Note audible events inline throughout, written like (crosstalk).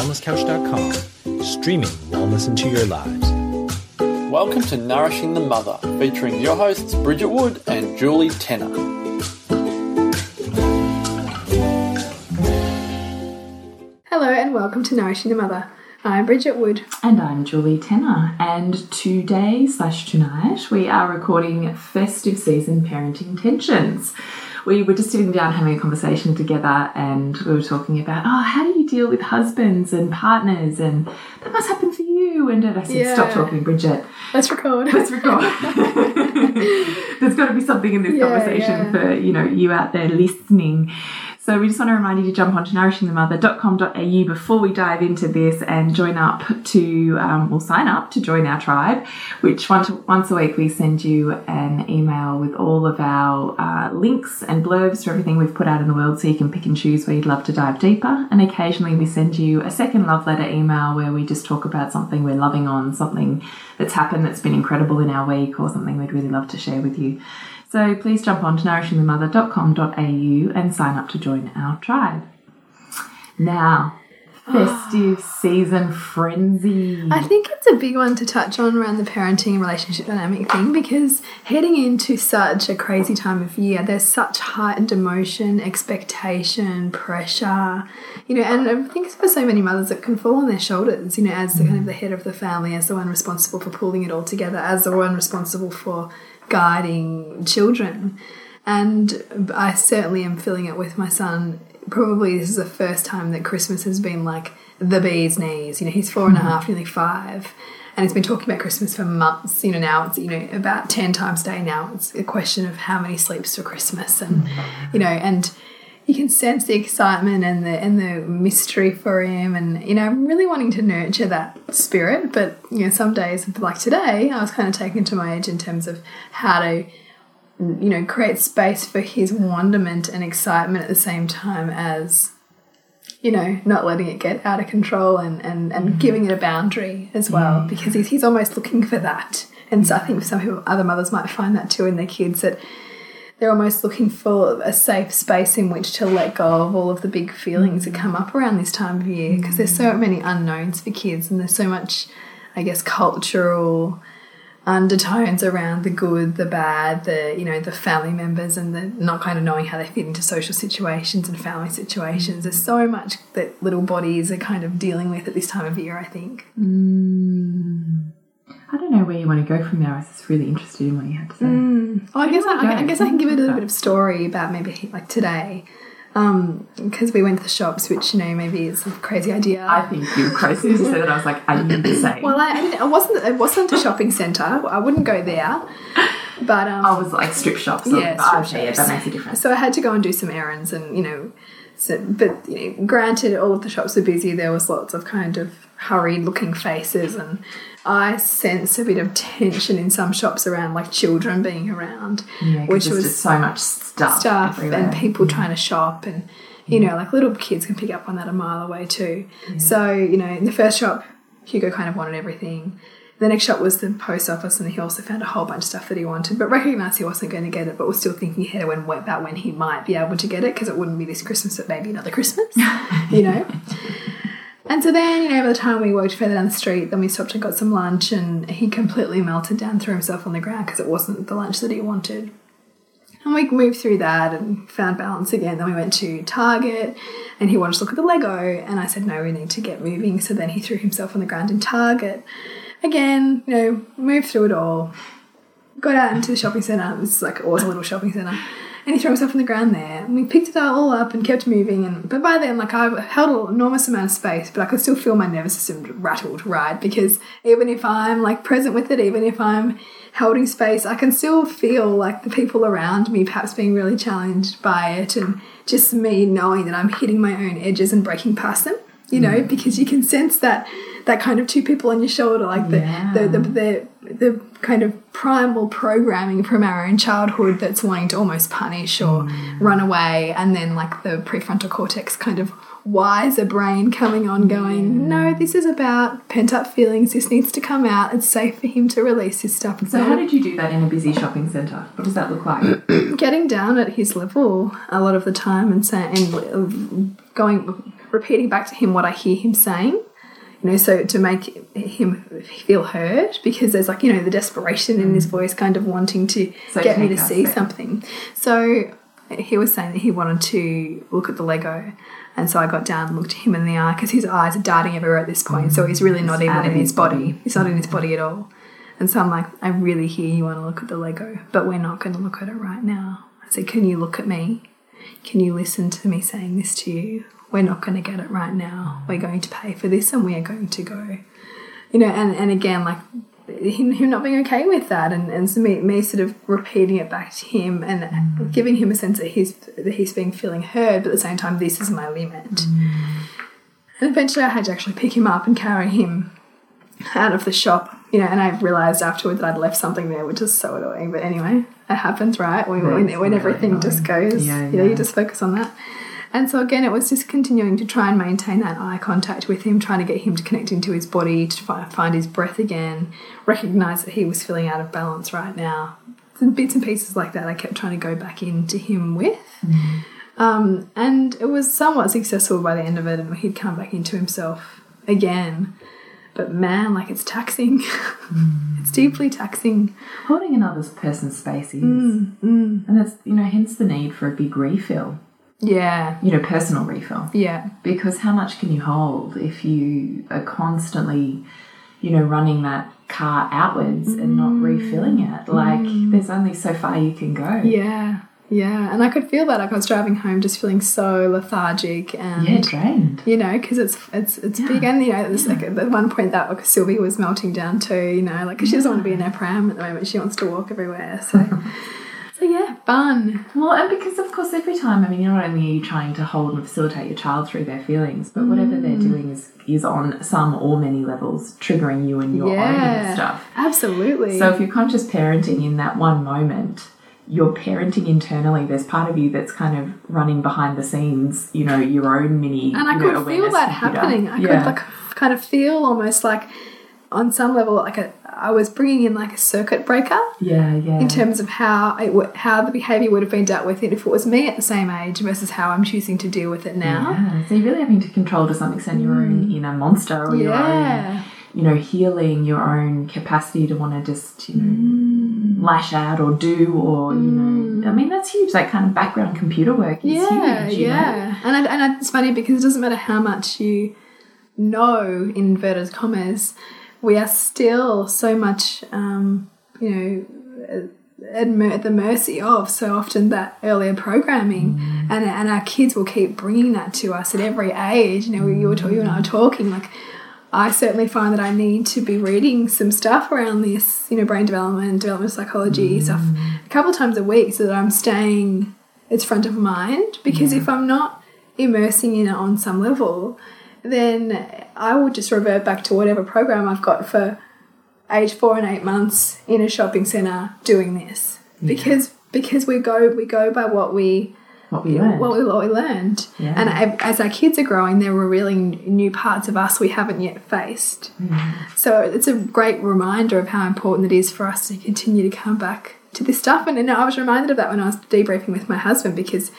wellnesscouch.com, streaming wellness into your lives. Welcome to Nourishing the Mother, featuring your hosts Bridget Wood and Julie Tenner. Hello and welcome to Nourishing the Mother. I'm Bridget Wood. And I'm Julie Tenner. And today slash tonight we are recording festive season parenting tensions. We were just sitting down having a conversation together and we were talking about, oh, how do you deal with husbands and partners? And that must happen for you. And I said, Yeah. stop talking, Bridget. Let's record. Let's record. (laughs) There's got to be something in this Yeah, conversation yeah. for you know you out there listening. So we just want to remind you to jump onto nourishingthemother.com.au before we dive into this and join up to, um, well, sign up to join our tribe, which once, once a week we send you an email with all of our uh, links and blurbs for everything we've put out in the world so you can pick and choose where you'd love to dive deeper. And occasionally we send you a second love letter email where we just talk about something we're loving on, something that's happened that's been incredible in our week or something we'd really love to share with you. So please jump on to nourishingthemother.com.au and sign up to join our tribe. Now, festive ah. season frenzy. I think it's a big one to touch on around the parenting and relationship dynamic thing because heading into such a crazy time of year, there's such heightened emotion, expectation, pressure, you know, and I think for so many mothers it can fall on their shoulders, you know, as the kind of mm. the head of the family, as the one responsible for pulling it all together, as the one responsible for guiding children. And I certainly am feeling it with my son. Probably this is the first time that Christmas has been like the bee's knees. You know, he's four and a hmm. half, nearly five, and he's been talking about Christmas for months. You know, now it's you know about ten times a day now. It's a question of how many sleeps for Christmas, and hmm. you know, and you can sense the excitement and the and the mystery for him and you know I'm really wanting to nurture that spirit. But you know some days like today I was kind of taken to my edge in terms of how to you know create space for his wonderment and excitement at the same time as you know not letting it get out of control and and, and mm-hmm. giving it a boundary as well. Mm-hmm. Because he's, he's almost looking for that. And so I think some people other mothers might find that too in their kids that they're almost looking for a safe space in which to let go of all of the big feelings that mm. come up around this time of year because there's so mm. many unknowns for kids and there's so much i guess cultural undertones around the good the bad the you know the family members and the not kind of knowing how they fit into social situations and family situations. There's so much that little bodies are kind of dealing with at this time of year i think mm. I don't know where you want to go from there. I was just really interested in what you had to say. Oh, I guess wanna I, I guess I can give it a little bit of story about maybe like today, because we went to the shops, which you know maybe is a crazy idea. I think you were crazy. As soon as you said that, I was like, I need to say. well, I, I, I wasn't. It wasn't a shopping centre. I wouldn't go there. But um, I was like strip shops. yeah, strip okay, yeah, shops. that makes a difference. So I had to go and do some errands, and you know, so, but you know, granted, all of the shops were busy. There was lots of kind of hurried-looking faces, and I sense a bit of tension in some shops around like children being around, Yeah, which was so much stuff, stuff everywhere. and people mm. trying to shop and you mm. know like little kids can pick up on that a mile away too. So you know in the first shop hugo kind of wanted everything. The next shop was the post office and he also found a whole bunch of stuff that he wanted but recognized he wasn't going to get it but was still thinking ahead about when he might be able to get it because it wouldn't be this christmas but maybe another christmas (laughs) you know and so then, you know, by the time we walked further down the street, then we stopped and got some lunch, and he completely melted down, threw himself on the ground because it wasn't the lunch that he wanted. And we moved through that and found balance again. Then we went to Target and he wanted to look at the Lego. And I said, no, we need to get moving. So then he threw himself on the ground in Target. Again, you know, moved through it all. Got out into the shopping centre. This is like, it was a little shopping centre. And he threw himself on the ground there. And we picked it all up and kept moving. And But by then, like, I held an enormous amount of space, but I could still feel my nervous system rattled, right? Because even if I'm like present with it, even if I'm holding space, I can still feel like the people around me perhaps being really challenged by it and just me knowing that I'm hitting my own edges and breaking past them, you know, mm. because you can sense that that kind of two people on your shoulder, like the, Yeah. the, the, the, the kind of primal programming from our own childhood that's wanting to almost punish or mm. run away, and then like the prefrontal cortex kind of wiser brain coming on going, no, this is about pent up feelings. This needs to come out. It's safe for him to release his stuff. So how did you do that in a busy shopping centre? What does that look like? (clears throat) (clears throat) getting down at his level a lot of the time and saying and going repeating back to him what I hear him saying. You know, so to make him feel heard because there's like, you know, the desperation in his voice kind of wanting to Mm. So get me to see there. something. So he was saying that he wanted to look at the Lego. And so I got down and looked him in the eye because his eyes are darting everywhere at this point. So he's really not even in his his body. body. He's not in his body at all. And so I'm like, I really hear you want to look at the Lego, but we're not going to look at it right now. I said, Can you look at me? Can you listen to me saying this to you? We're not going to get it right now. We're going to pay for this and we are going to go. You know, and, and again, like him, him not being okay with that and, and so me, me sort of repeating it back to him and mm. giving him a sense that he's, that he's being feeling heard, but at the same time, this is my limit. Mm. And eventually I had to actually pick him up and carry him out of the shop, you know, and I realised afterward that I'd left something there, which is so annoying. But anyway, it happens, right? When, when, when everything just goes, Yeah, you know, yeah. you just focus on that. And so again, it was just continuing to try and maintain that eye contact with him, trying to get him to connect into his body, to find his breath again, recognise that he was feeling out of balance right now. Some bits and pieces like that I kept trying to go back into him with. Um, and it was somewhat successful by the end of it, and he'd come back into himself again. But man, like it's taxing. (laughs) it's deeply taxing. Holding another person's space is. Mm, And that's, you know, hence the need for a big refill, Yeah, you know, personal refill. yeah, Because how much can you hold if you are constantly, you know, running that car outwards and not mm. refilling it? Like, mm. there's only so far you can go. yeah, yeah. And I could feel that. Like I was driving home, just feeling so lethargic and. Yeah, drained. You know, because it's it's it's big, and you know, there's like at one point that like Sylvie was melting down too. You know, like 'cause she doesn't want to be in her pram at the moment; she wants to walk everywhere. So, (laughs) so yeah, fun. Well, and because of course, every time, I mean, you're not only are you trying to hold and facilitate your child through their feelings, but whatever they're mm. doing is is on some or many levels triggering you and your own stuff. absolutely. So if you're conscious parenting in that one moment, you're parenting internally. There's part of you that's kind of running behind the scenes. You know, your own mini. and I you know, could feel that computer. happening. I yeah. could like kind of feel almost like on some level like a, I was bringing in like a circuit breaker yeah, yeah. in terms of how it how the behavior would have been dealt with it if it was me at the same age versus how I'm choosing to deal with it now. Yeah, so you're really having to control to some extent your own inner monster or your own, Mm. Yeah. you know, healing your own capacity to want to just, you know, lash out or do or, you know, I mean, that's huge. That kind of background computer work is Yeah, huge. know? yeah. And I, and I, it's funny because it doesn't matter how much you know, in inverted commas, we are still so much, um, you know, at, mer- the mercy of so often that earlier programming, mm. and and our kids will keep bringing that to us at every age. You know, you were talking, you and I were mm. talking like. I certainly find that I need to be reading some stuff around this, you know, brain development, developmental psychology mm. stuff a couple times a week so that I'm staying it's front of mind. Because if I'm not immersing in it on some level, then I will just revert back to whatever program I've got for age four and eight months in a shopping centre doing this. Because because we go we go by what we What we learned. what we, what we learned. Yeah. And as our kids are growing, they're really new parts of us we haven't yet faced. Mm. So it's a great reminder of how important it is for us to continue to come back to this stuff. And, and I was reminded of that when I was debriefing with my husband because,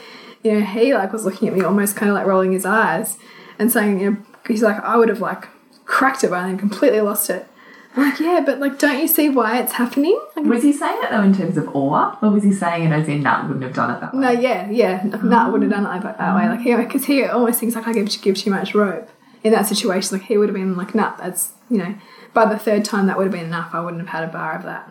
you know, he like was looking at me almost kind of like rolling his eyes and saying, you know, he's like, I would have like cracked it by then, completely lost it. I'm like, yeah, but like, don't you see why it's happening? Like, was he saying it though in terms of awe, or was he saying it as in, nah, wouldn't have done it that way? No, yeah, yeah. No, I ah. wouldn't have done it like that way. Like, he, because he almost thinks like I give, give too much rope in that situation. Like, he would have been like, nah, that's, you know, by the third time that would have been enough. I wouldn't have had a bar of that.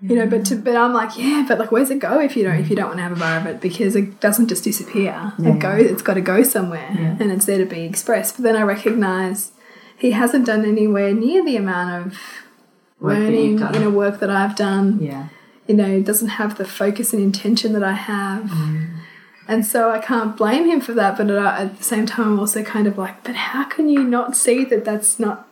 You know, but to, but I'm like, yeah, but like, where's it go if you don't if you don't want to have a bar of it because it doesn't just disappear. It goes, it's got to go somewhere, Yeah. and it's there to be expressed. But then I recognise he hasn't done anywhere near the amount of Work learning, you know, work that I've done Yeah. you know, doesn't have the focus and intention that I have. And so I can't blame him for that, but at at the same time, I'm also kind of like, but how can you not see that that's not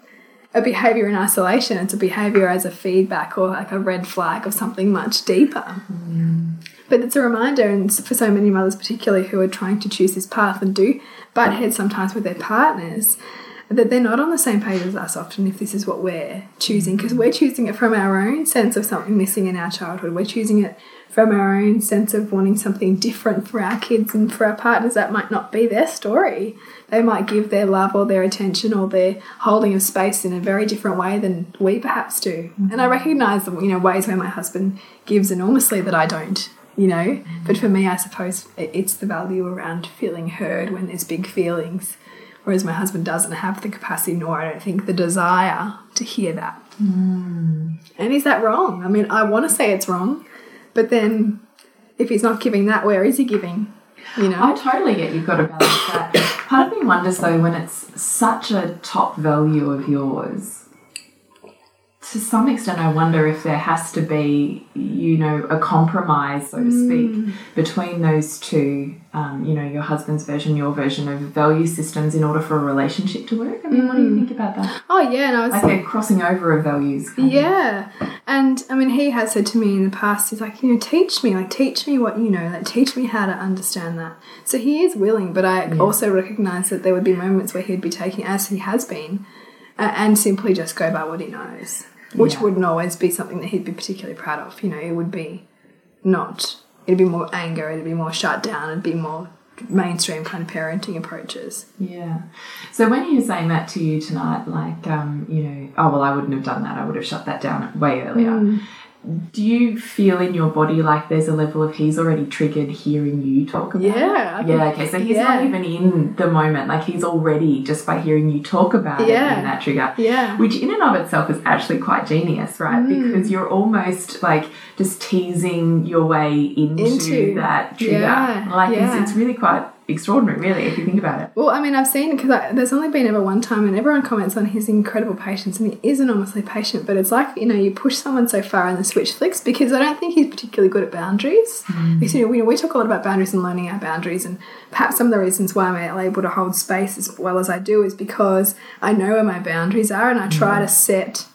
a behavior in isolation? It's a behavior as a feedback or like a red flag of something much deeper. Mm. But it's a reminder, and for so many mothers, particularly who are trying to choose this path and do butt heads sometimes with their partners, that they're not on the same page as us often if this is what we're choosing because we're choosing it from our own sense of something missing in our childhood. We're choosing it from our own sense of wanting something different for our kids and for our partners. That might not be their story. They might give their love or their attention or their holding of space in a very different way than we perhaps do. And I recognize, you know, ways where my husband gives enormously that I don't you know. But for me, I suppose it's the value around feeling heard when there's big feelings whereas my husband doesn't have the capacity nor I don't think the desire to hear that. Mm. And is that wrong? I mean, I want to say it's wrong, but then if he's not giving that, where is he giving? You know, I totally get you've got to balance that. Part of me wonders though when it's such a top value of yours to some extent, I wonder if there has to be, you know, a compromise, so to speak, Mm. between those two, um, you know, your husband's version, your version of value systems in order for a relationship to work. I mean, what do Mm. you think about that? oh yeah, and I was Like a crossing over of values. kind of. Yeah. And I mean, he has said to me in the past, he's like, you know, teach me, like, teach me what you know, like, teach me how to understand that. So he is willing, but I also recognize that there would be moments where he'd be taking, as he has been, uh, and simply just go by what he knows, which Yeah. wouldn't always be something that he'd be particularly proud of. You know, it would be not, it'd be more anger, it'd be more shut down, it'd be more mainstream kind of parenting approaches. Yeah. So when he was saying that to you tonight, like, um, you know, oh, well, I wouldn't have done that. I would have shut that down way earlier. Mm. Do you feel in your body like there's a level of he's already triggered hearing you talk about Yeah, it? Yeah, okay. So he's yeah. not even in the moment. Like, he's already, just by hearing you talk about it, Yeah. in that trigger. Yeah. Which, in and of itself, is actually quite genius, right? Mm. Because you're almost like just teasing your way into, Into. that trigger. Yeah, Like. It's, it's really quite extraordinary, really, if you think about it. Well, I mean, I've seen because there's only been ever one time, and everyone comments on his incredible patience, and he is enormously patient. But it's like you know, you push someone so far and the switch flicks because I don't think he's particularly good at boundaries. Mm. Because, you know, we, we talk a lot about boundaries and learning our boundaries, and perhaps some of the reasons why I'm able to hold space as well as I do is because I know where my boundaries are, and I try mm. to set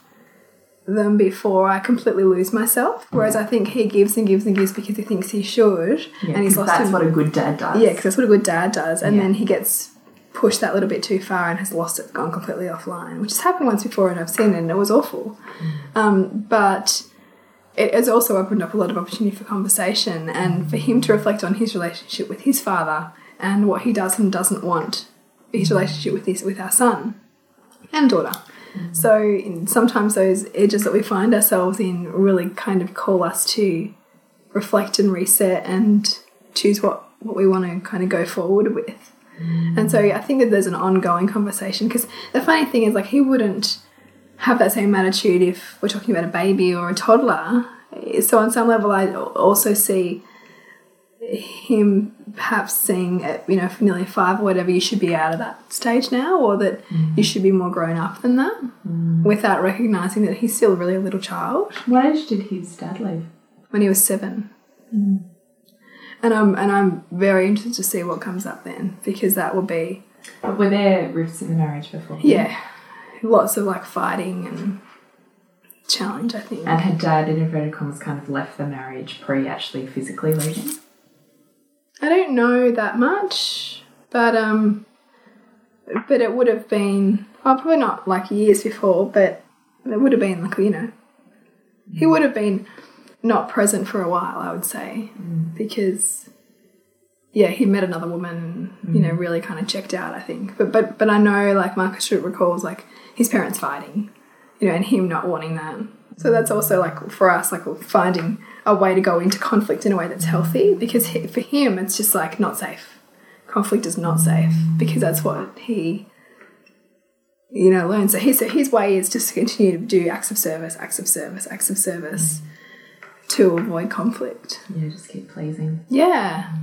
them before I completely lose myself. Whereas I think he gives and gives and gives because he thinks he should, Yeah, and he's lost that's him- what a good dad does. yeah, because that's what a good dad does. And Yeah. then he gets pushed that little bit too far and has lost it, gone completely offline, which has happened once before and I've seen it and it was awful. Mm. Um, but it has also opened up a lot of opportunity for conversation and mm. for him to reflect on his relationship with his father and what he does and doesn't want his mm. relationship with his with our son and daughter. So sometimes those edges that we find ourselves in really kind of call us to reflect and reset and choose what, what we want to kind of go forward with. And so I think that there's an ongoing conversation because the funny thing is like he wouldn't have that same attitude if we're talking about a baby or a toddler. So on some level, I also see him perhaps seeing at, you know, for nearly five or whatever, you should be out of that stage now, or that mm. you should be more grown up than that, mm. without recognizing that he's still really a little child What age did his dad leave? when he was seven. Mm. And I'm and I'm very interested to see what comes up then because that will be But were there rifts in the marriage before? yeah, lots of like fighting and challenge. I think. And had dad, in inverted commas, kind of left the marriage pre actually physically leaving? I don't know that much, but um, but it would have been well, probably not like years before, but it would have been like you know, he would have been not present for a while. I would say because yeah, he met another woman, you know, really kind of checked out. I think, but but but I know like Marcus Shute recalls like his parents fighting, you know, and him not wanting that. So that's also like for us, like finding a way to go into conflict in a way that's mm. healthy because he, for him it's just like not safe. Conflict is not safe because that's what he, you know, learns. So his so his way is just to continue to do acts of service, acts of service, acts of service to avoid conflict. Yeah, just keep pleasing. Yeah,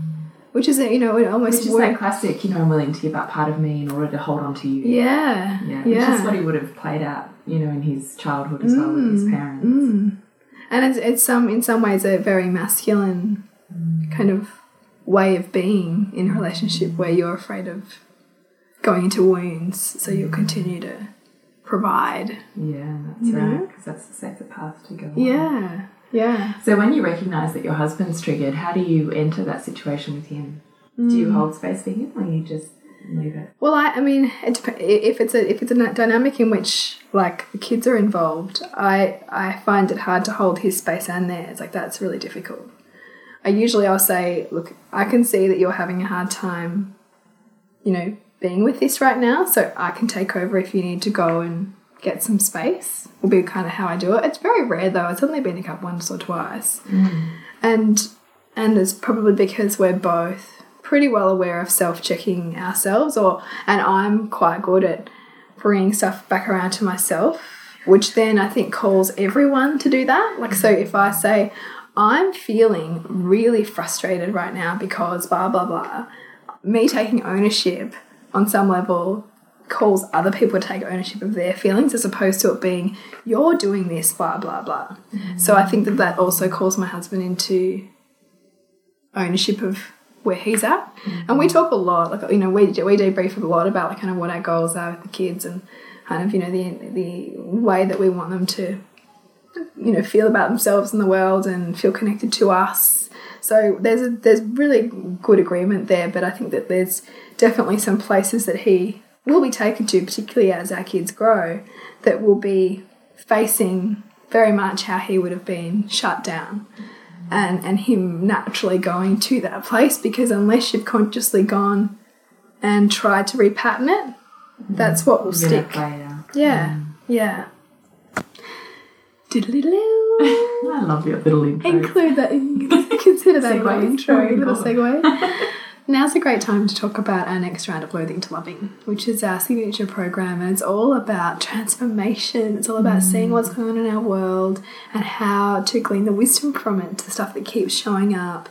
which is you know it almost Which is work- that classic, you know, I'm willing to give up part of me in order to hold on to you. Yeah, Yeah, yeah. which is what he would have played out, you know, in his childhood as well with his mm, parents. Mm. And it's it's some in some ways a very masculine kind of way of being in a relationship where you're afraid of going into wounds, so you'll continue to provide. Yeah, that's right, because that's the safer path to go. on. Yeah, yeah. So when you recognise that your husband's triggered, how do you enter that situation with him? Do Mm. you hold space for him, or you just leave it. Well, I, I mean, it if it's a if it's a dynamic in which like the kids are involved, I I find it hard to hold his space and theirs. Like that's really difficult. I usually I'll say, look, I can see that you're having a hard time, you know, being with this right now, so I can take over if you need to go and get some space. Will be kind of how I do it. It's very rare though. It's only been a couple once or twice, mm. and and it's probably because we're both pretty well aware of self-checking ourselves or and I'm quite good at bringing stuff back around to myself which then I think calls everyone to do that. Like so if I say I'm feeling really frustrated right now because blah blah blah me taking ownership on some level calls other people to take ownership of their feelings as opposed to it being you're doing this blah blah blah. Mm-hmm. So I think that that also calls my husband into ownership of where he's at. And we mm-hmm. talk a lot, like you know, we we debrief a lot about like kind of what our goals are with the kids and kind of you know the the way that we want them to you know feel about themselves in the world and feel connected to us. So there's a, there's really good agreement there, but I think that there's definitely some places that he will be taken to, particularly as our kids grow, that will be facing very much how he would have been shut down and and him naturally going to that place because unless you've consciously gone and tried to repattern it, that's what will You're stick. Yeah, yeah. Diddly-doo. I love your little intro. Include that. (laughs) Consider that Segues. intro, little segue. (laughs) Now's a great time to talk about our next round of Loathing to Loving, which is our signature program, and it's all about transformation. It's all about seeing what's going on in our world and how to glean the wisdom from it, the stuff that keeps showing up,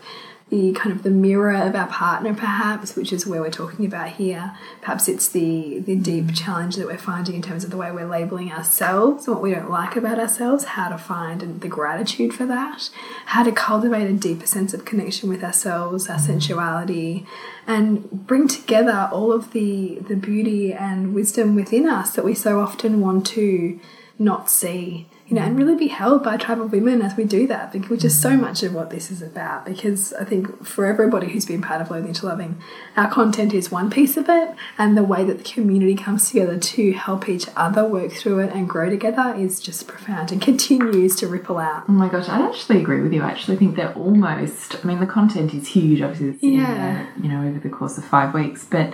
the kind of the mirror of our partner, perhaps, which is where we're talking about here. Perhaps it's the the deep mm. challenge that we're finding in terms of the way we're labeling ourselves, what we don't like about ourselves, how to find the gratitude for that, how to cultivate a deeper sense of connection with ourselves, our mm. sensuality, and bring together all of the the beauty and wisdom within us that we so often want to not see you know, and mm. really be held by tribal women as we do that, which is so mm. much of what this is about. Because I think for everybody who's been part of Loathing to Loving, our content is one piece of it, and the way that the community comes together to help each other work through it and grow together is just profound and continues to ripple out. Oh my gosh, I actually agree with you. I actually think they're almost. I mean, the content is huge. Obviously, it's Yeah. you know over the course of five weeks, but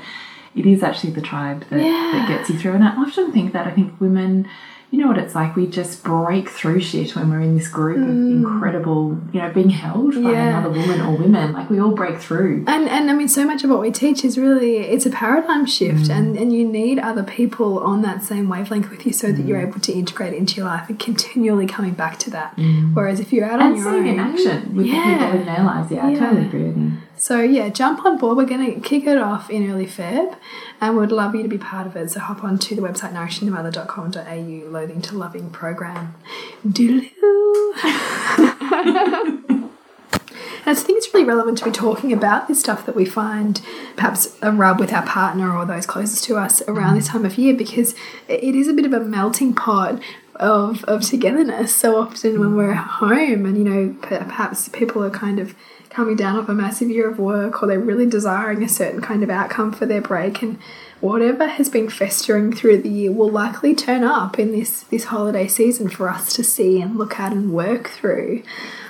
it is actually the tribe that, Yeah. that gets you through. And I often think that I think women. You know what it's like? We just break through shit when we're in this group of incredible, you know, being held by Mm. Yeah. another woman or women. Like we all break through. And and I mean, so much of what we teach is really it's a paradigm shift, Mm. and and you need other people on that same wavelength with you so that you're Mm. able to integrate into your life and continually coming back to that. Whereas if you're out on Mm. And your seeing own, in action with the Yeah. people in their lives. Yeah, I Yeah. totally agree with you. So yeah, jump on board. We're going to kick it off in early Feb, and we'd love you to be part of it. So hop on to the website nourishingthemother.com.au, loathing to loving program. Doodaloo. (laughs) And I think it's really relevant to be talking about this stuff that we find perhaps a rub with our partner or those closest to us around this time of year because it is a bit of a melting pot of, of togetherness so often when we're at home and you know perhaps people are kind of coming down off a massive year of work or they're really desiring a certain kind of outcome for their break and whatever has been festering through the year will likely turn up in this this holiday season for us to see and look at and work through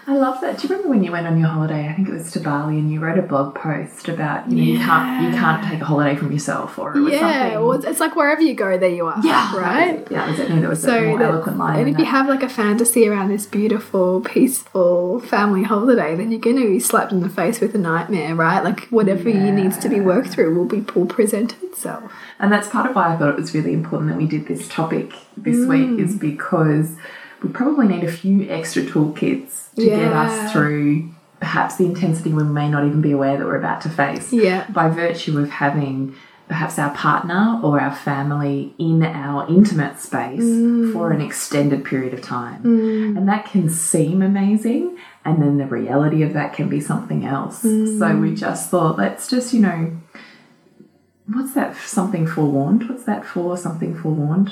I love that. Do you remember when you went on your holiday? I think it was to Bali, and you wrote a blog post about you know you can't you can't take a holiday from yourself, or it yeah, something. well, it's- like wherever you go, there you are. yeah, right. Yeah, it was, I think there was a So, more that- eloquent line. and if you that. have like a fantasy around this beautiful, peaceful family holiday, then you're going to be slapped in the face with a nightmare, right? Like whatever you needs to be worked through will be will present itself. And that's part of why I thought it was really important that we did this topic this week, Mm. is because we probably need a few extra toolkits to get us through perhaps the intensity we may not even be aware that we're about to face. Yeah. By virtue of having perhaps our partner or our family in our intimate space Mm. for an extended period of time. And that can seem amazing, and then the reality of that can be something else. Mm. So we just thought, let's just, you know, What's that? Something forewarned? What's that for? Something forewarned?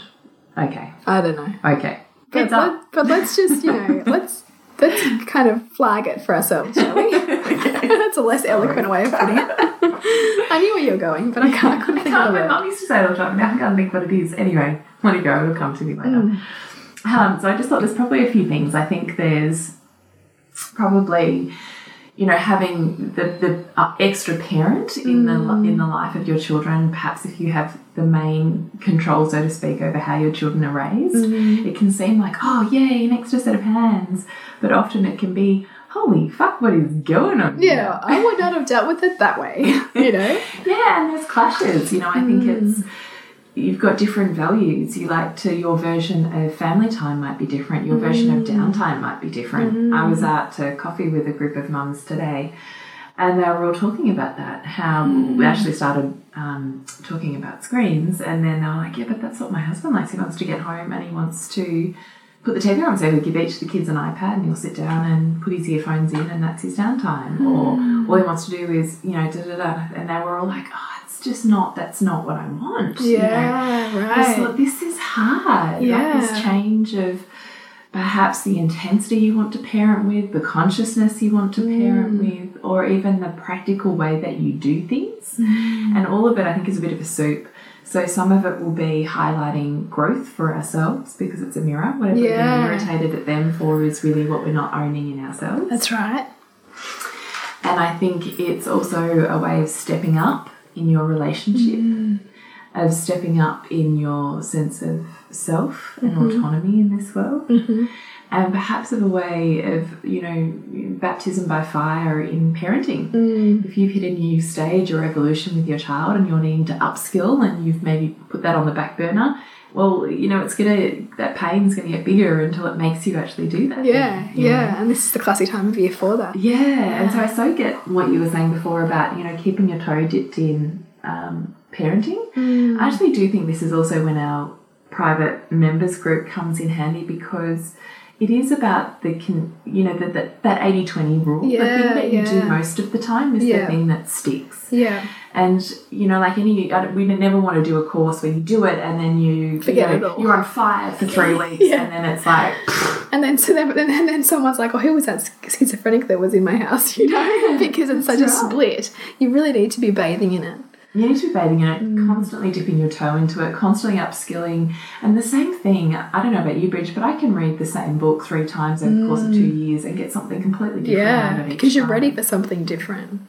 Okay. I don't know. Okay. But, let, but let's just, you know, (laughs) let's Let's kind of flag it for ourselves, shall we? (laughs) That's a less eloquent way of putting it. (laughs) I knew where you were going, but I can't. I couldn't think can't, of my it. mum used to say it all the time. Now I can't think what it is. Anyway, when you go, it'll come to me later. Um, so I just thought there's probably a few things. I think there's probably, you know, having the, the uh, extra parent in the in the mm. life of your children. Perhaps if you have the main control, so to speak, over how your children are raised, mm-hmm. it can seem like, oh yay, an extra set of hands, but often it can be. Holy fuck, what is going on? here? Yeah, I would not have dealt with it that way, (laughs) you know? (laughs) Yeah, and there's clashes. You know, I think mm. it's you've got different values. You like to your version of family time might be different. Your version of mm. downtime might be different. Mm. I was out to coffee with a group of mums today, and they were all talking about that. How mm. we actually started um, talking about screens, and then they were like, "Yeah, but that's what my husband likes. He wants to get home and he wants to." Put the TV on, so we give each of the kids an iPad, and he'll sit down and put his earphones in, and that's his downtime. Or all he wants to do is, you know, da da da. And they were all like, "Oh, just not. That's not what I want." you know. Yeah, right. thought this is hard. Like Yeah. this change of perhaps the intensity you want to parent with, the consciousness you want to parent Mm. with, or even the practical way that you do things. Mm. And all of it, I think, is a bit of a soup. So some of it will be highlighting growth for ourselves because it's a mirror. Whatever Yeah. we're being irritated at them for is really what we're not owning in ourselves. That's right. And I think it's also a way of stepping up in your relationship, mm. of stepping up in your sense of self and mm-hmm. autonomy in this world. Mm-hmm. And perhaps of a way of, you know, baptism by fire in parenting. Mm. If you've hit a new stage or evolution with your child and you're needing to upskill and you've maybe put that on the back burner, well, you know, it's gonna, that pain's gonna get bigger until it makes you actually do that. Yeah, thing, you know? yeah. And this is the classic time of year for that. Yeah, and so I so get what you were saying before about you know keeping your toe dipped in um, parenting. I actually do think this is also when our private members group comes in handy because it is about the con- you know that that 80-20 rule. the thing that you do most of the time is the thing that sticks. Yeah. And you know, like any, we never want to do a course where you do it and then you Forget you know, it all. You're on fire for three (laughs) weeks, Yeah. and then it's like (laughs) And then so then, and then someone's like, "Oh, who was that schizophrenic that was in my house?" (laughs) You know, because it's such a split. You really need to be bathing in it. You need to be bathing in it, Mm. constantly dipping your toe into it, constantly upskilling. And the same thing, I don't know about you, Bridge, but I can read the same book three times over the course of two years and get something completely different out Mm. Yeah, because you're time. ready for something different.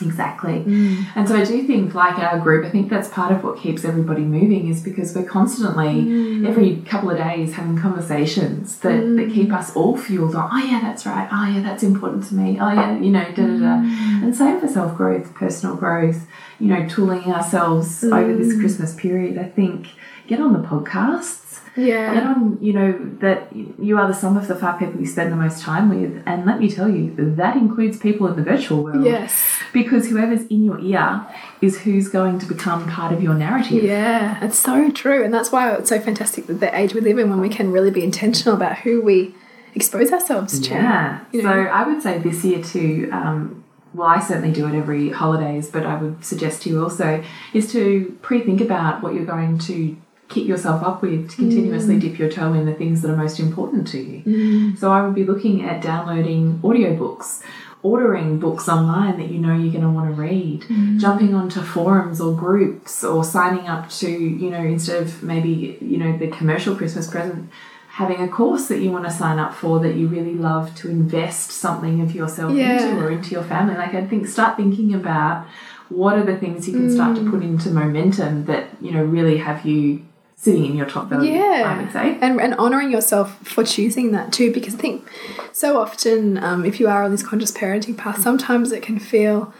Exactly. Mm. And so I do think, like our group, I think that's part of what keeps everybody moving is because we're constantly, Mm. every couple of days, having conversations that, Mm. that keep us all fueled on, oh, yeah, that's right. Oh, yeah, that's important to me. Oh, yeah, you know, da da da. Mm. And same for self growth, personal growth, you know, tooling ourselves over this Mm. Christmas period. I think get on the podcasts. Yeah. Get on, you know, that you are the sum of the five people you spend the most time with. And let me tell you, that includes people in the virtual world yes, because whoever's in your ear is who's going to become part of your narrative. yeah, it's so true, and that's why it's so fantastic that the age we live in, when we can really be intentional about who we expose ourselves to. Yeah. You So? I would say this year too. Um, well, I certainly do it every holidays, but I would suggest to you also is to pre-think about what you're going to kit yourself up with to continuously Mm. dip your toe in the things that are most important to you. So I would be looking at downloading audiobooks. Ordering books online that you know you're going to want to read, Mm. jumping onto forums or groups, or signing up to, you know, instead of maybe, you know, the commercial Christmas present, having a course that you want to sign up for that you really love to invest something of yourself Yeah. into or into your family. Like I think start thinking about what are the things you can start Mm. to put into momentum that, you know, really have you sitting in your top value, Yeah. I would say. and, and honoring yourself for choosing that too because i think so often um, if you are on this conscious parenting path sometimes it can feel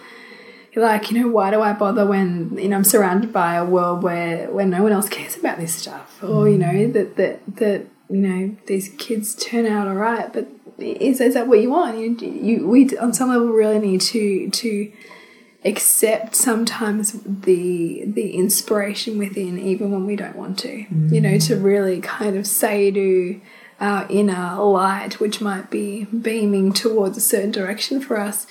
like you know why do i bother when you know i'm surrounded by a world where where no one else cares about this stuff or you know that that that you know these kids turn out all right but is, is that what you want? You, you we on some level really need to to accept sometimes the the inspiration within even when we don't want to. Mm. You know to really kind of say to our inner light which might be beaming towards a certain direction for us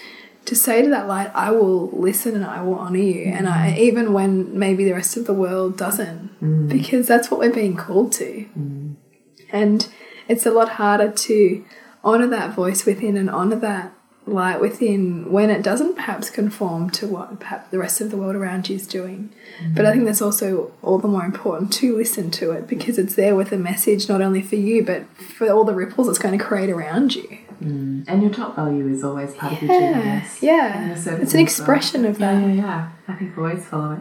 to say to that light i will listen and i will honor you. And i mm. even when maybe the rest of the world doesn't mm. because that's what we're being called to and it's a lot harder to honor that voice within and honor that light within when it doesn't perhaps conform to what perhaps the rest of the world around you is doing. But I think that's also all the more important to listen to it because it's there with a message not only for you but for all the ripples it's going to create around you. Mm. And your top value is always part of your genius. Yeah, And your service it's an as well. expression of Yeah, that. yeah, yeah. I think always follow it.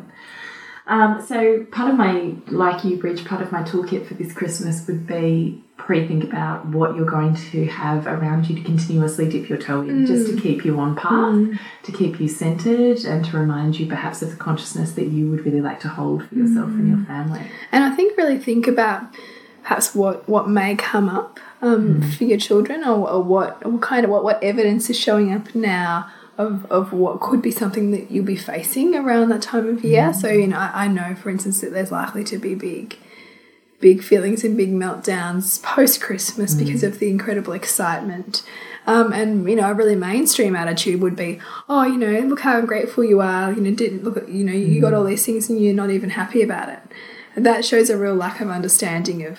Um, so part of my like you bridge, part of my toolkit for this Christmas would be pre-think about what you're going to have around you to continuously dip your toe in, just to keep you on path, to keep you centered, and to remind you perhaps of the consciousness that you would really like to hold for yourself and your family. And I think really think about perhaps what what may come up um, for your children, or, or what what kind of what what evidence is showing up now of of what could be something that you'll be facing around that time of year. Mm-hmm. So you know, I, I know, for instance, that there's likely to be big. Big feelings and big meltdowns post Christmas mm. because of the incredible excitement. Um, and you know, a really mainstream attitude would be, oh, you know, look how ungrateful you are. You know, didn't look at you know, you got mm. all these things and you're not even happy about it. And that shows a real lack of understanding of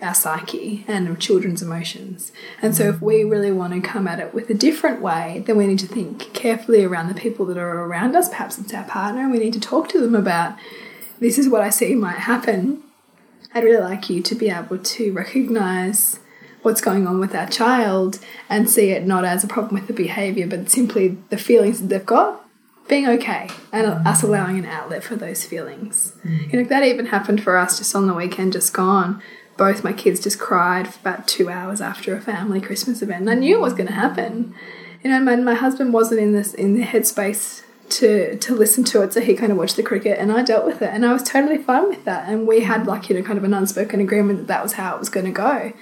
our psyche and of children's emotions. And so, if we really want to come at it with a different way, then we need to think carefully around the people that are around us. Perhaps it's our partner, and we need to talk to them about this is what I see might happen. I'd really like you to be able to recognize what's going on with our child and see it not as a problem with the behavior, but simply the feelings that they've got being okay and mm. us allowing an outlet for those feelings. Mm. You know, that even happened for us just on the weekend just gone. Both my kids just cried for about two hours after a family Christmas event. And I knew it was going to happen. You know, my, my husband wasn't in this in the headspace to to listen to it, so he kind of watched the cricket, and I dealt with it, and I was totally fine with that. And we had like you know kind of an unspoken agreement that that was how it was going to go.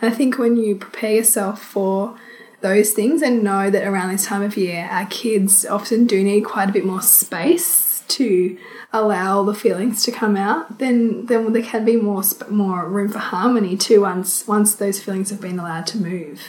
And I think when you prepare yourself for those things and know that around this time of year, our kids often do need quite a bit more space to allow the feelings to come out, then then there can be more more room for harmony too once once those feelings have been allowed to move.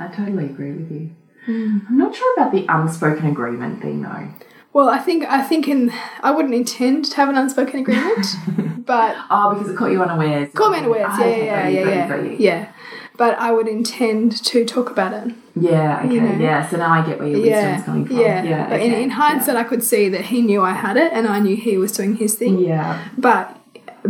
I totally agree with you. I'm not sure about the unspoken agreement thing though. Well, I think I think in I wouldn't intend to have an unspoken agreement, (laughs) but Oh, because it caught you unawares. Caught me unawares. Ah, Yeah, yeah, yeah, yeah, yeah. But I would intend to talk about it. Yeah, okay, You know? yeah. So now I get where your Yeah, wisdom's coming from. yeah. yeah but in, okay, in hindsight, I could see that he knew I had it, and I knew he was doing his thing. Yeah. But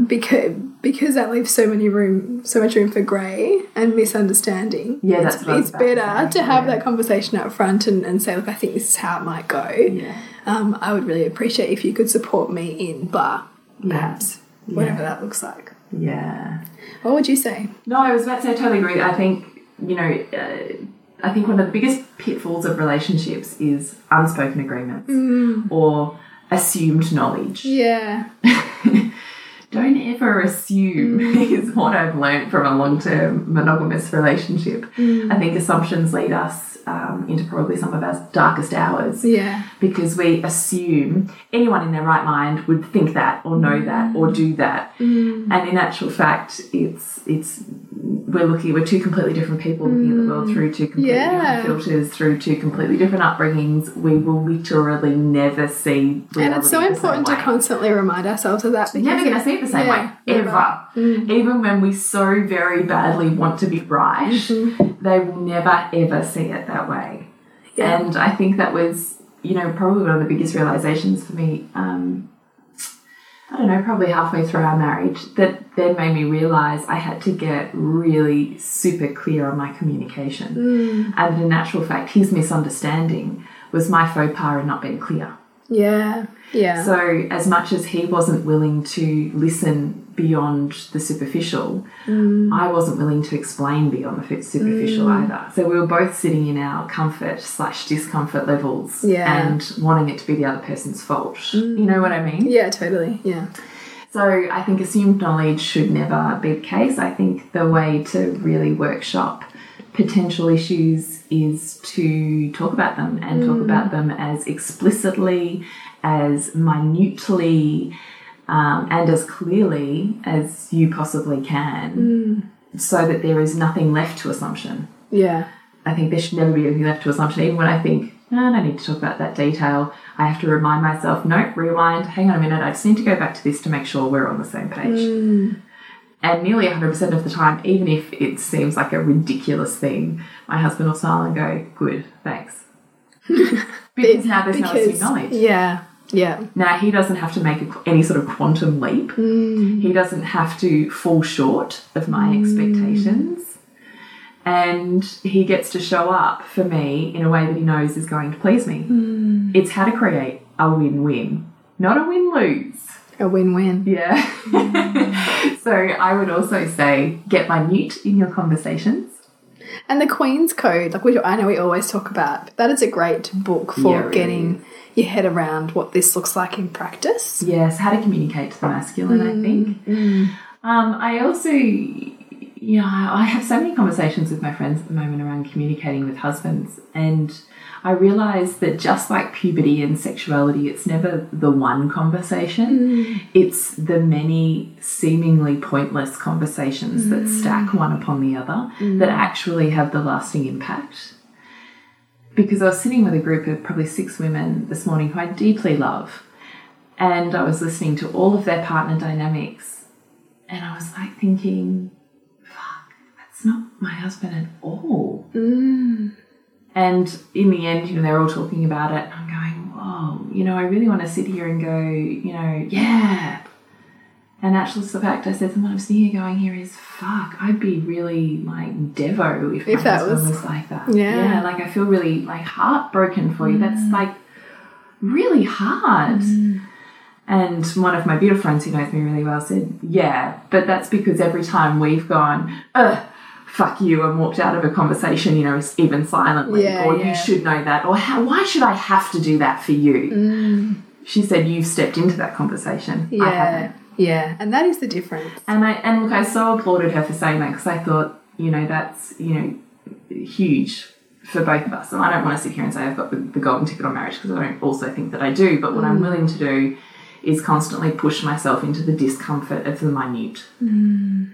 because because that leaves so many room, so much room for grey and misunderstanding. Yeah, that's it's, it's to better say, to have yeah. that conversation up front and, and say, look, I think this is how it might go. Yeah. Um, I would really appreciate if you could support me in blah, perhaps, whatever that looks like. Yeah. What would you say? No, I was about to say I totally agree. I think, you know, uh, I think one of the biggest pitfalls of relationships is unspoken agreements mm. or assumed knowledge. Yeah. (laughs) Don't ever assume mm. is what I've learned from a long term monogamous relationship. Mm. I think assumptions lead us um, into probably some of our darkest hours. Yeah. because we assume anyone in their right mind would think that or know that or do that and in actual fact it's it's we're looking we're two completely different people looking at the world through two completely Yeah. different filters through two completely different upbringings we will literally never see And it's so reality the same important to constantly remind ourselves of that. Because Never going to see it the same Yeah, way, never. Mm. ever. Even when we so very badly want to be right, Mm-hmm. they will never ever see it that way. Yeah. And I think that was, you know, probably one of the biggest realizations for me. Um, I don't know, probably halfway through our marriage, that then made me realize I had to get really super clear on my communication. Mm. And in actual fact, his misunderstanding was my faux pas in not being clear. Yeah. Yeah. So, as much as he wasn't willing to listen beyond the superficial, Mm. I wasn't willing to explain beyond the fi- superficial mm. either. So, we were both sitting in our comfort slash discomfort levels Yeah. and wanting it to be the other person's fault. You know what I mean? Mm. yeah, totally. Yeah. So, I think assumed knowledge should never be the case. I think the way to really workshop potential issues is to talk about them and talk mm. about them as explicitly, as minutely, um, and as clearly as you possibly can, so that there is nothing left to assumption. Yeah. I think there should never be anything left to assumption. Even when I think, no, I don't need to talk about that detail, I have to remind myself, no, rewind, hang on a minute, I just need to go back to this to make sure we're on the same page. And nearly 100% of the time, even if it seems like a ridiculous thing, my husband will smile and go, Good, thanks. (laughs) because now there's no assumed knowledge. Yeah. Yeah. Now, he doesn't have to make a, any sort of quantum leap. Mm. He doesn't have to fall short of my mm. expectations. And he gets to show up for me in a way that he knows is going to please me. Mm. It's how to create a win win, not a win lose. A win-win. Yeah. (laughs) so I would also say get minute in your conversations. And the Queen's Code, like we, I know we always talk about, that is a great book for Yeah, it getting your head around what this looks like in practice. Yes, how to communicate to the masculine, I think. Um, I also, you know, I have so many conversations with my friends at the moment around communicating with husbands, and I realize that just like puberty and sexuality, it's never the one conversation, mm. it's the many seemingly pointless conversations that mm. stack one upon the other mm. that actually have the lasting impact. Because I was sitting with a group of probably six women this morning who I deeply love and I was listening to all of their partner dynamics, and I was like thinking, that's not my husband at all. Mm. And in the end, you know, they're all talking about it, I'm going, whoa, you know, I really want to sit here and go, you know, yeah. And actually, it's the fact I said something I'm sitting here going here is fuck. I'd be really like devo if, If my that husband was- was, like that. Yeah. yeah, like I feel really like heartbroken for you. That's mm. like really hard. Mm. And one of my beautiful friends who knows me really well said, Yeah, but that's because every time we've gone, ugh, fuck you, and walked out of a conversation, you know, even silently, Yeah, or yeah. you should know that, or how, why should I have to do that for you? Mm. She said, You've stepped into that conversation. I Yeah. haven't. Yeah. And that is the difference. And I and look, I so applauded her for saying that because I thought, you know, that's you know huge for both of us. And I don't want to sit here and say I've got the, the golden ticket on marriage because I don't also think that I do. But what I'm mm. willing to do is constantly push myself into the discomfort of the minute. Mm.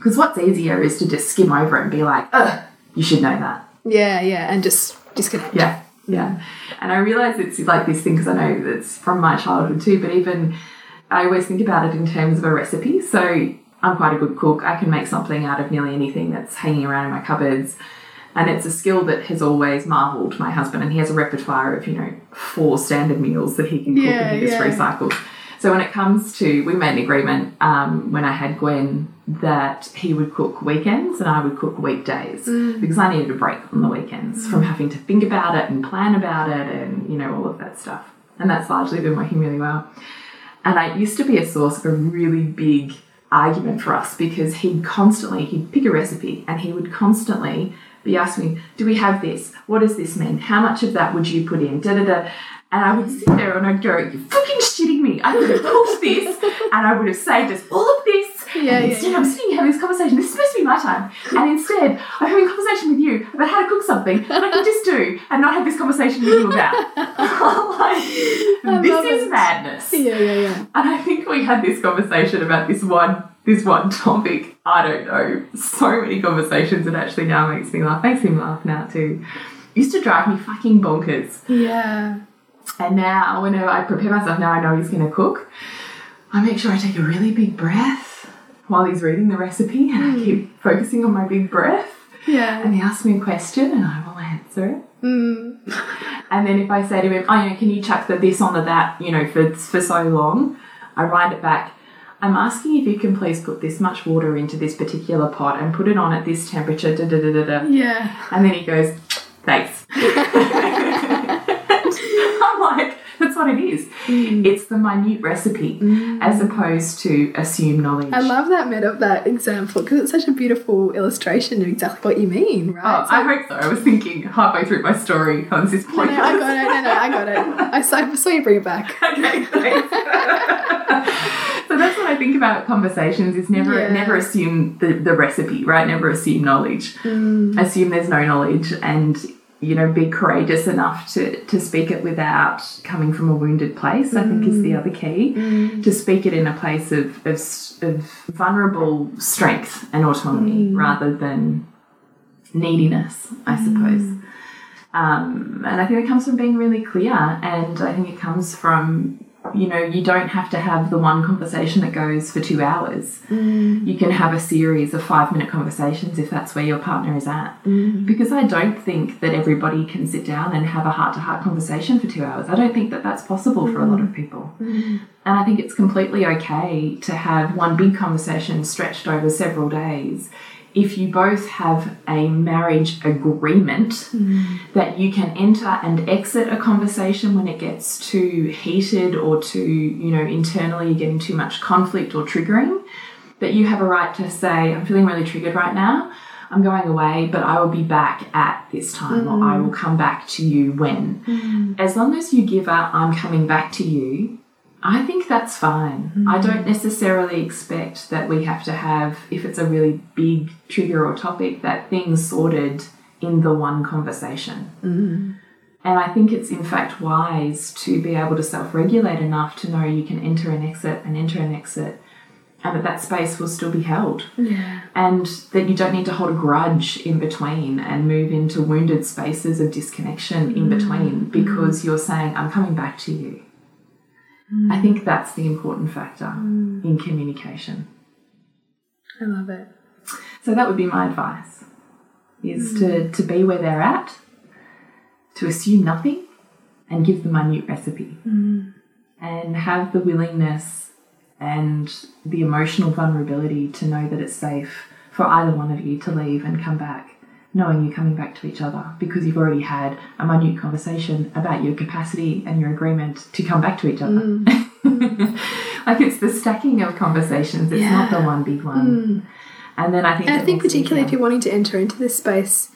Because what's easier is to just skim over it and be like, ugh, you should know that. Yeah. Yeah. And just disconnect. Yeah, yeah. And I realize it's like this thing because I know it's from my childhood too, but even I always think about it in terms of a recipe. So I'm quite a good cook. I can make something out of nearly anything that's hanging around in my cupboards. And it's a skill that has always marvelled my husband. And he has a repertoire of, you know, four standard meals that he can cook Yeah, and he just yeah. recycles. So when it comes to, we made an agreement um, when I had Gwen that he would cook weekends and I would cook weekdays because I needed a break on the weekends from having to think about it and plan about it and you know all of that stuff. And that's largely been working really well. And I used to be a source of a really big argument for us because he'd constantly he'd pick a recipe and he would constantly be asking me, "Do we have this? What does this mean? How much of that would you put in?" Da da da. And I would sit there and I'd go, "You're fucking shitting me! I would have cooked this, and I would have saved us all of this." Yeah, and yeah, instead, I'm sitting here having this conversation. This is supposed to be my time, and instead, I'm having a conversation with you about how to cook something that I can just do and not have this conversation with you about. (laughs) like, this is it. madness. Yeah. Yeah. Yeah. And I think we had this conversation about this one this one topic. I don't know. So many conversations it actually now makes me laugh. Makes him laugh now too. Used to drive me fucking bonkers. Yeah. And now whenever I prepare myself, now I know he's gonna cook. I make sure I take a really big breath while he's reading the recipe and I keep focusing on my big breath. Yeah. And he asks me a question and I will answer it. Mm. And then if I say to him, oh, you know, can you chuck the this on the that, you know, for, for so long, I write it back. I'm asking if you can please put this much water into this particular pot and put it on at this temperature, da da da da da. Yeah. And then he goes, thanks. (laughs) (laughs) I'm like, that's what it is. It's the minute recipe as opposed to assume knowledge. I love that meta that example because it's such a beautiful illustration of exactly what you mean, right? Oh, It's I hope so. I was thinking halfway through my story on this point. no, I got it. No, no, I got it. (laughs) I saw, I saw you bring it back. (laughs) okay, thanks. so that's what I think about conversations is never Yeah. never assume the, the recipe, right? Never assume knowledge. Mm. Assume there's no knowledge and you know, be courageous enough to, to speak it without coming from a wounded place, I think Mm. is the other key. To speak it in a place of, of, of vulnerable strength and autonomy Mm. rather than neediness, I suppose. Um, and I think it comes from being really clear, and I think it comes from you know, you don't have to have the one conversation that goes for two hours. Mm. You can have a series of five minute conversations if that's where your partner is at. Mm. Because I don't think that everybody can sit down and have a heart to heart conversation for two hours. I don't think that that's possible for a lot of mm. people. And I think it's completely okay to have one big conversation stretched over several days if you both have a marriage agreement hmm. that you can enter and exit a conversation when it gets too heated or too, you know, internally you're getting too much conflict or triggering, that you have a right to say, I'm feeling really triggered right now. I'm going away, but I will be back at this time, or I hmm. will come back to you when. Hmm. As long as you give up, I'm coming back to you, I think that's fine. I hmm. don't necessarily expect that we have to have, if it's a really big trigger or topic, that things sorted in the one conversation. Hmm. And I think it's in fact wise to be able to self regulate enough to know you can enter and exit and enter and exit, and that that space will still be held. Yeah. And that you don't need to hold a grudge in between and move into wounded spaces of disconnection in hmm. between because you're saying, I'm coming back to you. I think hmm. that's the important factor hmm. in communication. I love it. So that would be my advice is to, hmm. to be where they're at, to assume nothing and give them a minute recipe. And have the willingness and the emotional vulnerability to know that it's safe for either one of you to leave and come back, knowing you're coming back to each other because you've already had a minute conversation about your capacity and your agreement to come back to each other. (laughs) like it's the stacking of conversations, it's not the one big one. And then I think I think needs to be particularly if you're wanting to enter into this space,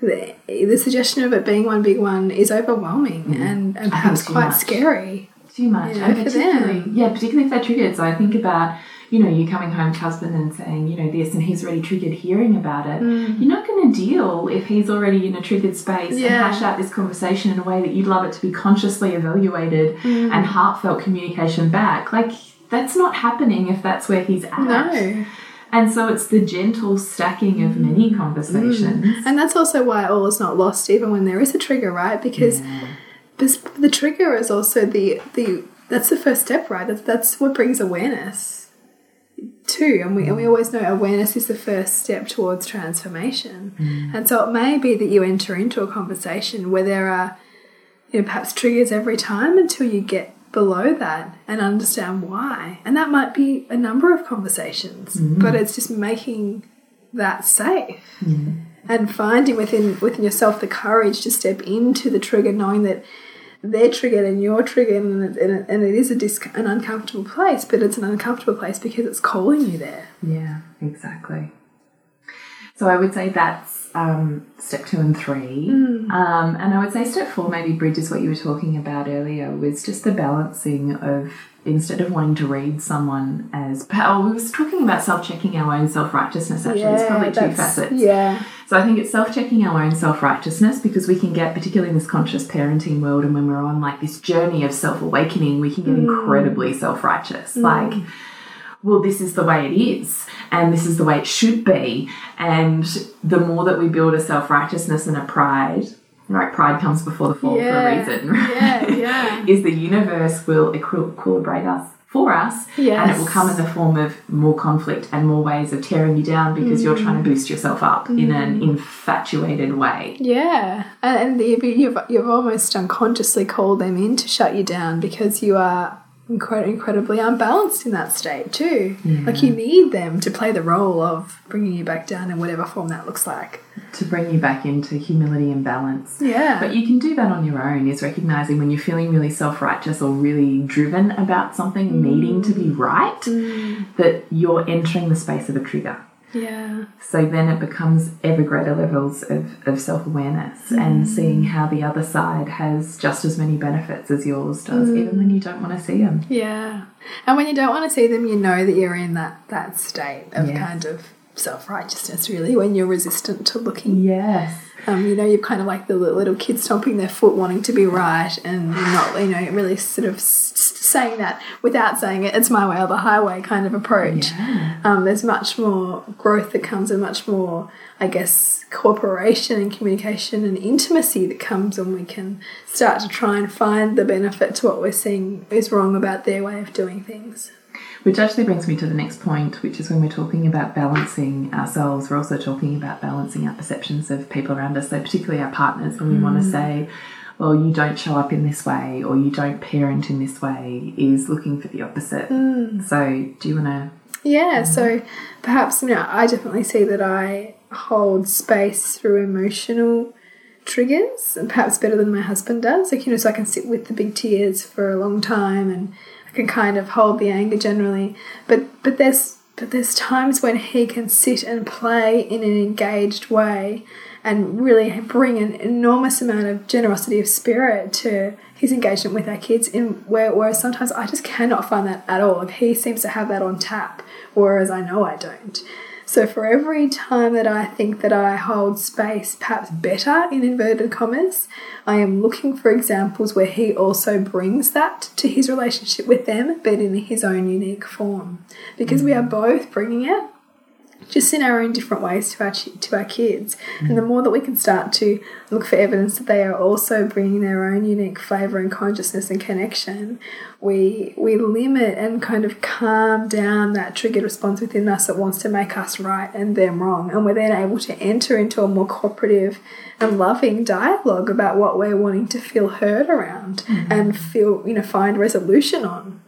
the, the suggestion of it being one big one is overwhelming and, and perhaps Mm. quite much. scary. too much. Yeah, and for particularly, them. yeah, particularly if they're triggered. So I think about, you know, you're coming home to husband and saying, you know, this, and he's already triggered hearing about it. You're not going to deal if he's already in a triggered space and Mm. Hash out this conversation in a way that you'd love it to be consciously evaluated Mm. and heartfelt communication back. Like, that's not happening if that's where he's at. No. And so it's the gentle stacking of many Mm. conversations. And that's also why all is not lost, even when there is a trigger, right? Because because the trigger is also the the that's the first step, right? That's that's what brings awareness too, and we and we mm. always know awareness is the first step towards transformation. Mm. And so it may be that you enter into a conversation where there are you know perhaps triggers every time until you get below that and understand why. And that might be a number of conversations, mm-hmm. but it's just making that safe mm-hmm. and finding within within yourself the courage to step into the trigger, knowing that they're triggered and you're triggered, and it, and it is a dis- an uncomfortable place, but it's an uncomfortable place because it's calling you there. Yeah, exactly. So I would say that's um, step two and three. Um, and I would say step four, maybe, Bridge, is what you were talking about earlier, was just the balancing of instead of wanting to read someone as. Oh, we was talking about self checking our own self righteousness, actually. it's probably two facets. Yeah, So I think it's self checking our own self righteousness because we can get, particularly in this conscious parenting world, and when we're on like this journey of self awakening, we can get incredibly self righteous. Like, well, this is the way it is, and this is the way it should be. And the more that we build a self righteousness and a pride, right? Pride comes before the fall Yeah. for a reason, right? Yeah, yeah. (laughs) is the universe will equilibrate us for us, and it will come in the form of more conflict and more ways of tearing you down because you're trying to mm. boost yourself up in an mm. infatuated way. yeah, and, you've you've almost unconsciously called them in to shut you down because you are incred- incredibly unbalanced in that state too. Like you need them to play the role of bringing you back down in whatever form that looks like. to bring you back into humility and balance. Yeah. But you can do that on your own, is recognizing when you're feeling really self righteous or really driven about something needing to be mm. right, mm. that you're entering the space of a trigger. Yeah. So then it becomes ever greater levels of, of self awareness and mm. seeing how the other side has just as many benefits as yours does, even when you don't want to see them. Yeah. And when you don't want to see them, you know that you're in that, that state of Yes. kind of self righteousness, really, when you're resistant to looking. Yes. Um, you know, you're kind of like the little, kid stomping their foot, wanting to be right, and not, you know, really sort of s- saying that without saying it. It's my way or the highway kind of approach. Yeah. Um, there's much more growth that comes, and much more, I guess, cooperation and communication and intimacy that comes when we can start to try and find the benefit to what we're seeing is wrong about their way of doing things. Which actually brings me to the next point, which is when we're talking about balancing ourselves, we're also talking about balancing our perceptions of people around us, so particularly our partners, when we want to mm. say, well, you don't show up in this way or you don't parent in this way, is looking for the opposite. Mm. So, do you want to? Yeah, mm-hmm. so perhaps you know, I definitely see that I hold space through emotional triggers, and perhaps better than my husband does. Like you know, so I can sit with the big tears for a long time, and can kind of hold the anger generally. But but there's but there's times when he can sit and play in an engaged way and really bring an enormous amount of generosity of spirit to his engagement with our kids in where whereas sometimes I just cannot find that at all. Like he seems to have that on tap, whereas I know I don't. So for every time that I think that I hold space perhaps better in inverted commas, I am looking for examples where he also brings that to his relationship with them, but in his own unique form. Because we are mm. both bringing it just in our own different ways to our to our kids. And the more that we can start to look for evidence that they are also bringing their own unique flavor and consciousness and connection, we we limit and kind of calm down that triggered response within us that wants to make us right and them wrong. And we're then able to enter into a more cooperative and loving dialogue about what we're wanting to feel heard around and feel, you know, find resolution on.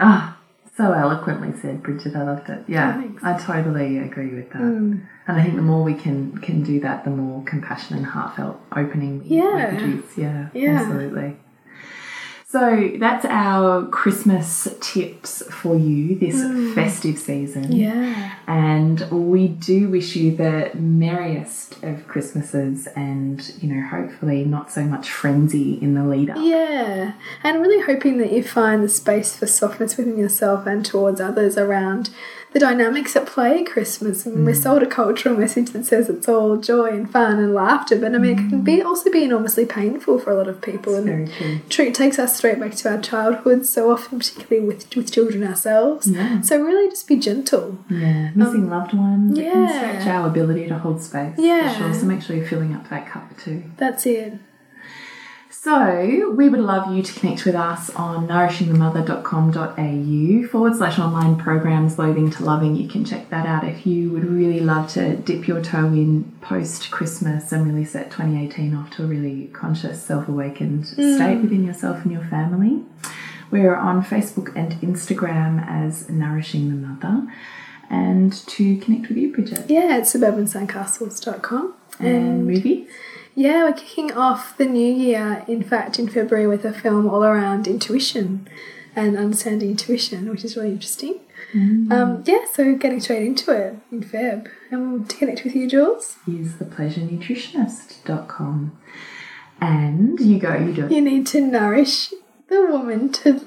Ah, so eloquently said, Bridget. I loved it. Yeah, Thanks. I totally agree with that. Mm. And I think the more we can can do that, the more compassion and heartfelt opening we- Yeah. produce. Yeah, Yeah. absolutely. So that's our Christmas tips for you this mm. festive season. Yeah. And we do wish you the merriest of Christmases and, you know, hopefully not so much frenzy in the lead up. Yeah, and really hoping that you find the space for softness within yourself and towards others around the dynamics at play at Christmas. And we're sold a cultural message that says it's all joy and fun and laughter, but I mean, it can be also be enormously painful for a lot of people. and true. True, takes us straight back to our childhood so often, particularly with with children ourselves. Yeah. So really, just be gentle. Yeah, missing loved ones. Um, yeah. stretch our ability to hold space. Yeah. For sure. So make sure you're filling up that cup too. That's it. So we would love you to connect with us on nourishingthemother.com.au forward slash online programs loathing to loving. You can check that out if you would really love to dip your toe in post Christmas and really set 2018 off to a really conscious, self awakened mm. state within yourself and your family. We're on Facebook and Instagram as Nourishing the Mother. And to connect with you, Bridget. Yeah, it's suburbansandcastles.com. And movies. Yeah, we're kicking off the new year, in fact, in February with a film all around intuition and understanding intuition, which is really interesting. Um, yeah, so getting straight into it in Feb. And to connect with you, Jules, is thepleasurenutritionist.com. And you go, you do it. you need to nourish the woman to